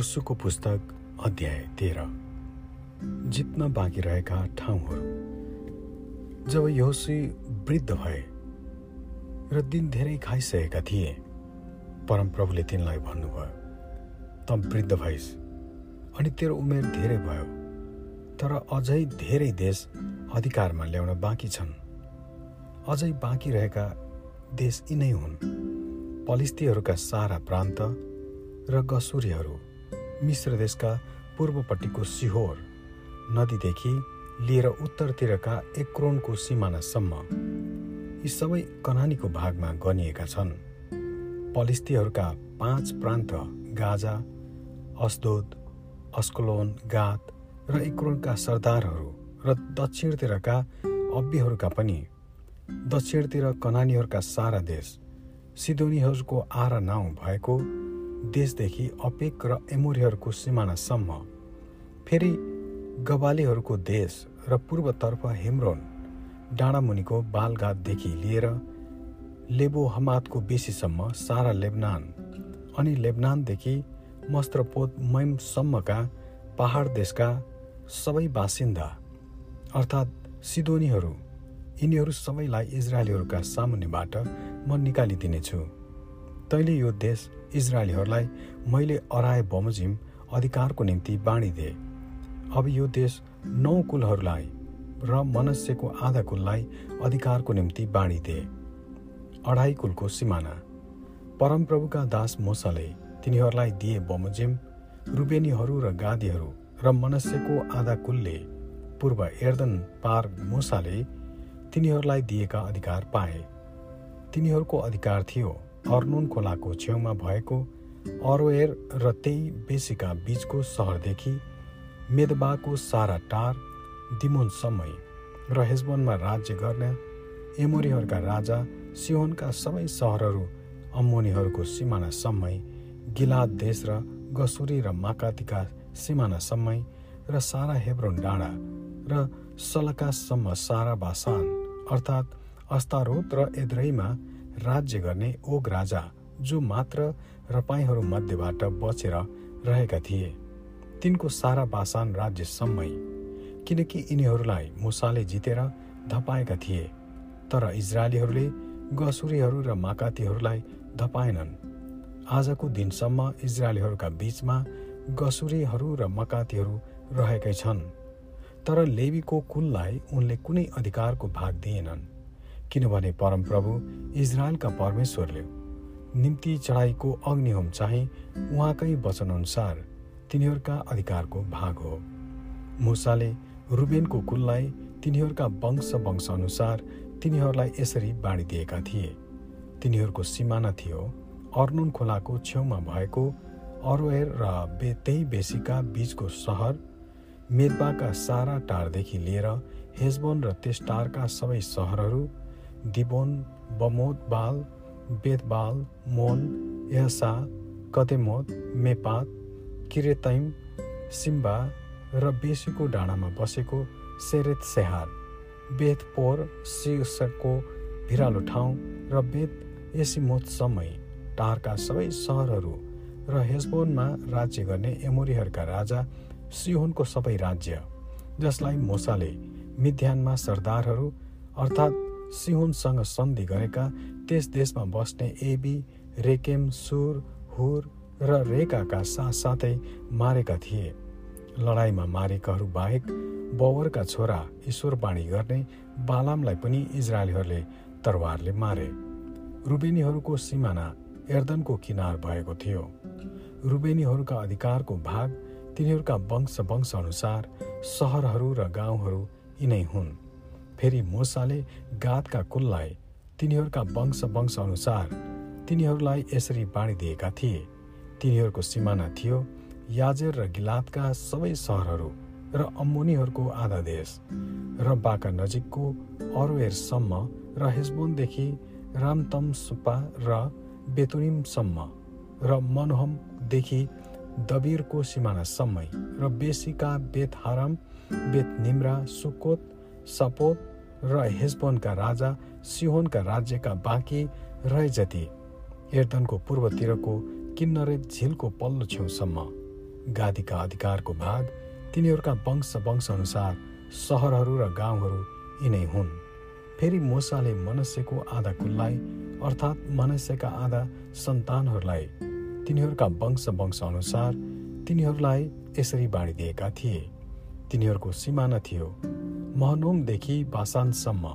यहोसुको पुस्तक अध्याय तेह्र। जित्न बाँकी रहेका ठाउँहरू जब यहोसु वृद्ध भए र दिन धेरै खाइसकेका थिए परमप्रभुले तिनलाई भन्नुभयो त वृद्ध भइस् अनि तेरो उमेर धेरै भयो तर अझै धेरै देश अधिकारमा ल्याउन बाँकी छन्। अझै बाँकी रहेका देश यिनै हुन् पलिस्तीहरूका सारा प्रान्त र गसुरीहरू मिश्र देशका पूर्वपट्टिको सिहोर नदीदेखि लिएर उत्तरतिरका एक्रोनको सिमानासम्म यी सबै कनानीको भागमा गनिएका छन्। पलिस्तीहरूका पाँच प्रान्त गाजा अस्दोद अस्कलोन गात र एक्रोनका सरदारहरू र दक्षिणतिरका अब्बीहरूका पनि। दक्षिणतिर कनानीहरूका सारा देश सिदोनीहरूको आरा नाउँ भएको देशदेखि अपेक र एमोरीहरूको सिमानासम्म फेरि गबालीहरूको देश र पूर्वतर्फ हेम्रोन डाँडामुनिको बालघाटदेखि लिएर लेबो हमातको बेसीसम्म सारा लेबनान अनि लेबनानदेखि मस्त्रपोत मैमसम्मका पहाड देशका सबै बासिन्दा अर्थात् सिदोनीहरू यिनीहरू सबैलाई इजरायलीहरूका सामुन्नेबाट म निकालिदिनेछु। तैँले यो देश इजरायलीहरूलाई मैले अराए बमोजिम अधिकारको निम्ति बाँडिदिए अब यो देश नौ कुलहरूलाई र मनुष्यको आधा कुललाई अधिकारको निम्ति बाँडिदिए अढाई कुलको सिमाना। परमप्रभुका दास मोसाले तिनीहरूलाई दिए बमोजिम रुबेनीहरू र गादीहरू र मनुष्यको आधा कुलले पूर्व एर्दन पार मुसाले तिनीहरूलाई दिएका अधिकार पाए। तिनीहरूको अधिकार थियो। अर्नुन खोलाको छेउमा भएको अरोएर र त्यही बेसीका बीचको सहरदेखि मेदबाको सारा टार दिमोनसम्मै र हेजबोनमा राज्य गर्ने एमोरीहरूका राजा सिहोनका सबै सहरहरू अम्मोनीहरूको सिमानासम्मै गिलाद देश र गसुरी र माकातीका सिमानासम्मै र सारा हेब्रोन डाँडा र सलकासम्म सारा बासान अर्थात् अस्तारोत र एद्रैमा राज्य गर्ने ओग राजा जो मात्र रपाईहरू मध्येबाट बचेर रहेका थिए। तिनको सारा बासान राज्यसम्मै किनकि यिनीहरूलाई मुसाले जितेर धपाएका थिए। तर इजरायलीहरूले गसुरीहरू र माकातीहरूलाई धपाएनन्। आजको दिनसम्म इजरायलीहरूका बीचमा गसुरीहरू र मकातीहरू रहेकै छन्। तर लेबीको कुललाई उनले कुनै अधिकारको भाग दिएनन्। किनभने परमप्रभु इजरायलका परमेश्वरले निम्ति चढाइको अग्निहोम चाहिँ उहाँकै वचनअनुसार तिनीहरूका अधिकारको भाग हो। मुसाले रुबेनको कुललाई तिनीहरूका वंश वंशअनुसार तिनीहरूलाई यसरी बाँडिदिएका थिए। तिनीहरूको सिमाना थियो अर्नुन खोलाको छेउमा भएको अरोएर र बे त्यही बेसीका बीचको सहर मेदबाका सारा टारदेखि लिएर हेजबोन र त्यस टारका सबै सहरहरू दिबोन बमोद बाल बेदबाल मोन यहसा कतेमोत मेपात किरेतैम सिम्बा र बेसीको डाँडामा बसेको सेरेत सेहार। बेथपोर शीर्षकको भिरालो ठाउँ र बेत एसिमोतसम्मै टारका सबै सहरहरू र हेजबोनमा राज्य गर्ने एमोरीहरूका राजा सिहोनको सबै राज्य जसलाई मोसाले मिध्यानमा सरदारहरू अर्थात् सिहोनसँग सन्धि गरेका त्यस देशमा बस्ने एबी रेकेम सुर हुर र रेकाका साथसाथै मारेका थिए। लडाइँमा मारेकाहरू बाहेक बवरका छोरा ईश्वरवाणी गर्ने बालामलाई पनि इजरायलीहरूले तरवारले मारे। रुबेनीहरूको सिमाना एर्दनको किनार भएको थियो। रुबेनीहरूका अधिकारको भाग तिनीहरूका वंश वंश अनुसार सहरहरू र गाउँहरू यिनै हुन्। फेरि मोसाले गातका कुललाई तिनीहरूका वंश वंश अनुसार तिनीहरूलाई यसरी बाँडिदिएका थिए। तिनीहरूको सिमाना थियो याजेर र गिलातका सबै सहरहरू र अम्मोनीहरूको आधा देश र बाका नजिकको अरोएरसम्म र हेजबोनदेखि रामतमसुपा र बेतुनिमसम्म र मनोहमदेखि दबिरको सिमानासम्मै र बेसीका बेत हारम बेत निम्रा सुकोत सपोत र हेजबोनका राजा सिहोनका राज्यका बाँकी रहे जति। एर्दनको पूर्वतिरको किन्नरेत झिलको पल्लो छेउसम्म। गादीका अधिकारको भाग तिनीहरूका वंश वंशअनुसार सहरहरू र गाउँहरू यिनै हुन्। फेरि मोसाले मनुष्यको आधा कुललाई अर्थात् मनुष्यका आधा सन्तानहरूलाई तिनीहरूका वंश वंश अनुसार तिनीहरूलाई यसरी बाँडिदिएका थिए। तिनीहरूको सिमाना थियो महनोमदेखि बासानसम्म।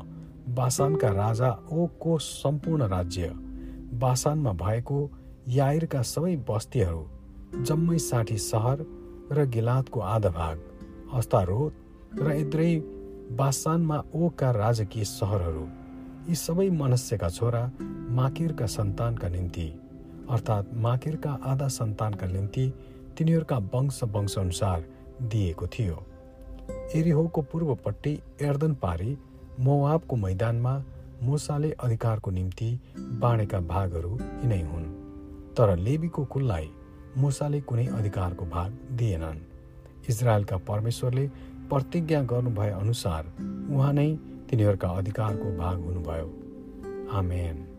बासानका राजा ओको सम्पूर्ण राज्य। बासानमा भएको याइरका सबै बस्तीहरू जम्मै साठी सहर र गिलादको आधा भाग अस्तारोत र इद्रै बासानमा ओका राजकीय सहरहरू। यी सबै मनुष्यका छोरा माकिरका सन्तानका निम्ति अर्थात् माकिरका आधा सन्तानका निम्ति तिनीहरूका वंश वंशअनुसार दिएको थियो। एरिहोको पूर्वपट्टि एर्दन पारी मोवाबको मैदानमा मुसाले अधिकारको निम्ति बाँडेका भागहरू यिनै हुन्। तर लेबीको कुललाई मुसाले कुनै अधिकारको भाग दिएनन्। इजरायलका परमेश्वरले प्रतिज्ञा गर्नुभए अनुसार उहाँ नै तिनीहरूका अधिकारको भाग हुनुभयो। आमेन।